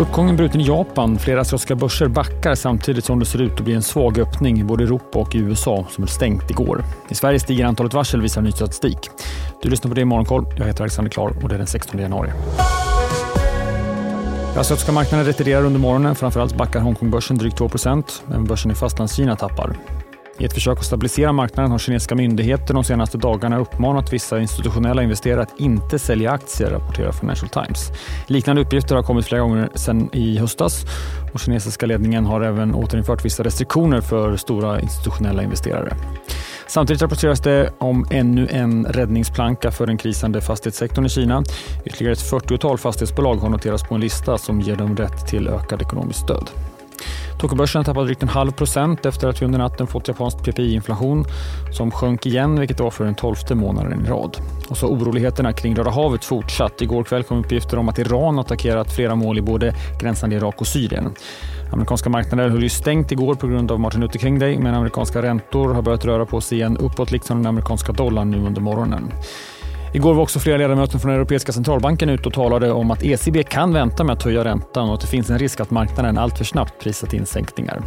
Uppgången bruten i Japan. Flera asiatiska börser backar samtidigt som det ser ut att bli en svag öppning i både Europa och USA som är stängt igår. I Sverige stiger antalet varsel visar ny statistik. Du lyssnar på det i Morgonkoll. Jag heter Alexander Klar och det är den 16 januari. Asiatiska marknaden retirerar under morgonen. Framförallt backar Hongkongbörsen drygt 2% men börsen i Fastlandskina tappar. I ett försök att stabilisera marknaden har kinesiska myndigheter de senaste dagarna uppmanat vissa institutionella investerare att inte sälja aktier, rapporterar Financial Times. Liknande uppgifter har kommit flera gånger sedan i höstas och kinesiska ledningen har även återinfört vissa restriktioner för stora institutionella investerare. Samtidigt rapporteras det om ännu en räddningsplanka för den krisande fastighetssektorn i Kina. Ytterligare ett 40-tal fastighetsbolag har noterats på en lista som ger dem rätt till ökad ekonomiskt stöd. Tokyobörsen tappade drygt en halv procent efter att vi under natten fått japansk PPI-inflation som sjönk igen, vilket var för den tolfte månaden i rad. Och så oroligheterna kring Röda havet fortsatt. Igår kväll kom uppgifter om att Iran attackerat flera mål i både gränsande Irak och Syrien. Amerikanska marknader höll ju stängt igår på grund av Martin Luther King Day, men amerikanska räntor har börjat röra på sig igen uppåt, liksom den amerikanska dollarn nu under morgonen. Igår var också flera ledamöter från Europeiska centralbanken ute och talade om att ECB kan vänta med att höja räntan och att det finns en risk att marknaden alltför snabbt prisat in sänkningar.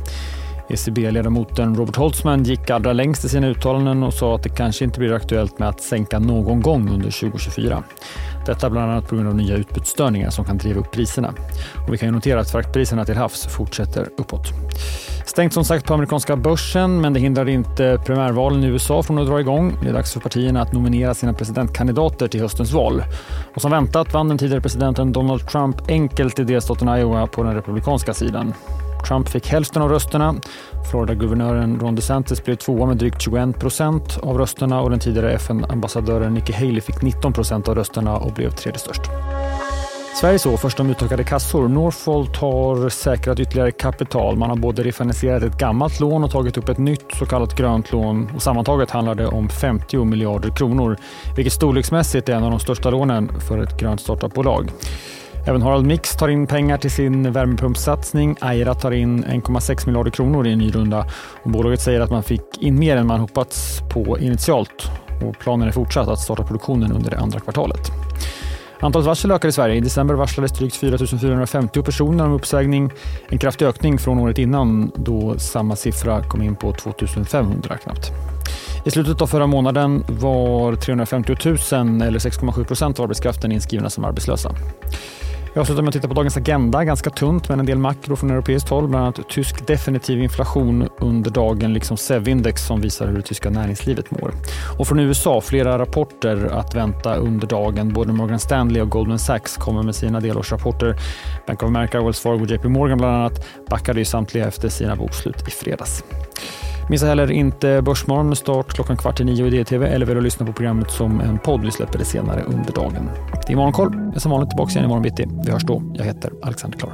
ECB-ledamoten Robert Holtzman gick allra längst i sina uttalanden och sa att det kanske inte blir aktuellt med att sänka någon gång under 2024. Detta bland annat på grund av nya utbudsstörningar som kan driva upp priserna. Och vi kan notera att fraktpriserna till havs fortsätter uppåt. Stängt som sagt på amerikanska börsen, men det hindrar inte primärvalen i USA från att dra igång. Det är dags för partierna att nominera sina presidentkandidater till höstens val. Och som väntat vann den tidigare presidenten Donald Trump enkelt i delstaten Iowa på den republikanska sidan. Trump fick hälften av rösterna. Florida-guvernören Ron DeSantis blev tvåa med drygt 21 procent av rösterna och den tidigare FN-ambassadören Nikki Haley fick 19 procent av rösterna och blev tredje störst. Sverige så, först om utökade kassor. Northvolt har säkrat ytterligare kapital. Man har både refinansierat ett gammalt lån och tagit upp ett nytt så kallat grönt lån. Och sammantaget handlar det om 50 miljarder kronor, vilket storleksmässigt är en av de största lånen för ett grönt startupbolag. Även Harald Mix tar in pengar till sin värmepumpsatsning. Aira tar in 1,6 miljarder kronor i en ny runda. Och bolaget säger att man fick in mer än man hoppats på initialt och planen är fortsatt att starta produktionen under det andra kvartalet. Antalet varsel ökar i Sverige. I december varslades drygt 4 450 personer om uppsägning. En kraftig ökning från året innan då samma siffra kom in på 2 500 knappt. I slutet av förra månaden var 350 000 eller 6,7 procent av arbetskraften inskrivna som arbetslösa. Jag avslutar med att titta på dagens agenda. Ganska tunt men en del makro från europeiskt håll. Bland annat tysk definitiv inflation under dagen liksom SEV-index som visar hur det tyska näringslivet mår. Och från USA flera rapporter att vänta under dagen. Både Morgan Stanley och Goldman Sachs kommer med sina delårsrapporter. Bank of America, Wells Fargo och JP Morgan bland annat backade ju samtliga efter sina bokslut i fredags. Missa heller inte Börsmorgon med start klockan kvart i nio i DTV eller vill du lyssna på programmet som en podd. Vi släpper det senare under dagen. Det är Morgonkoll. Jag är som vanligt tillbaka igen imorgon bitti. Vi hörs då. Jag heter Alexander Klar.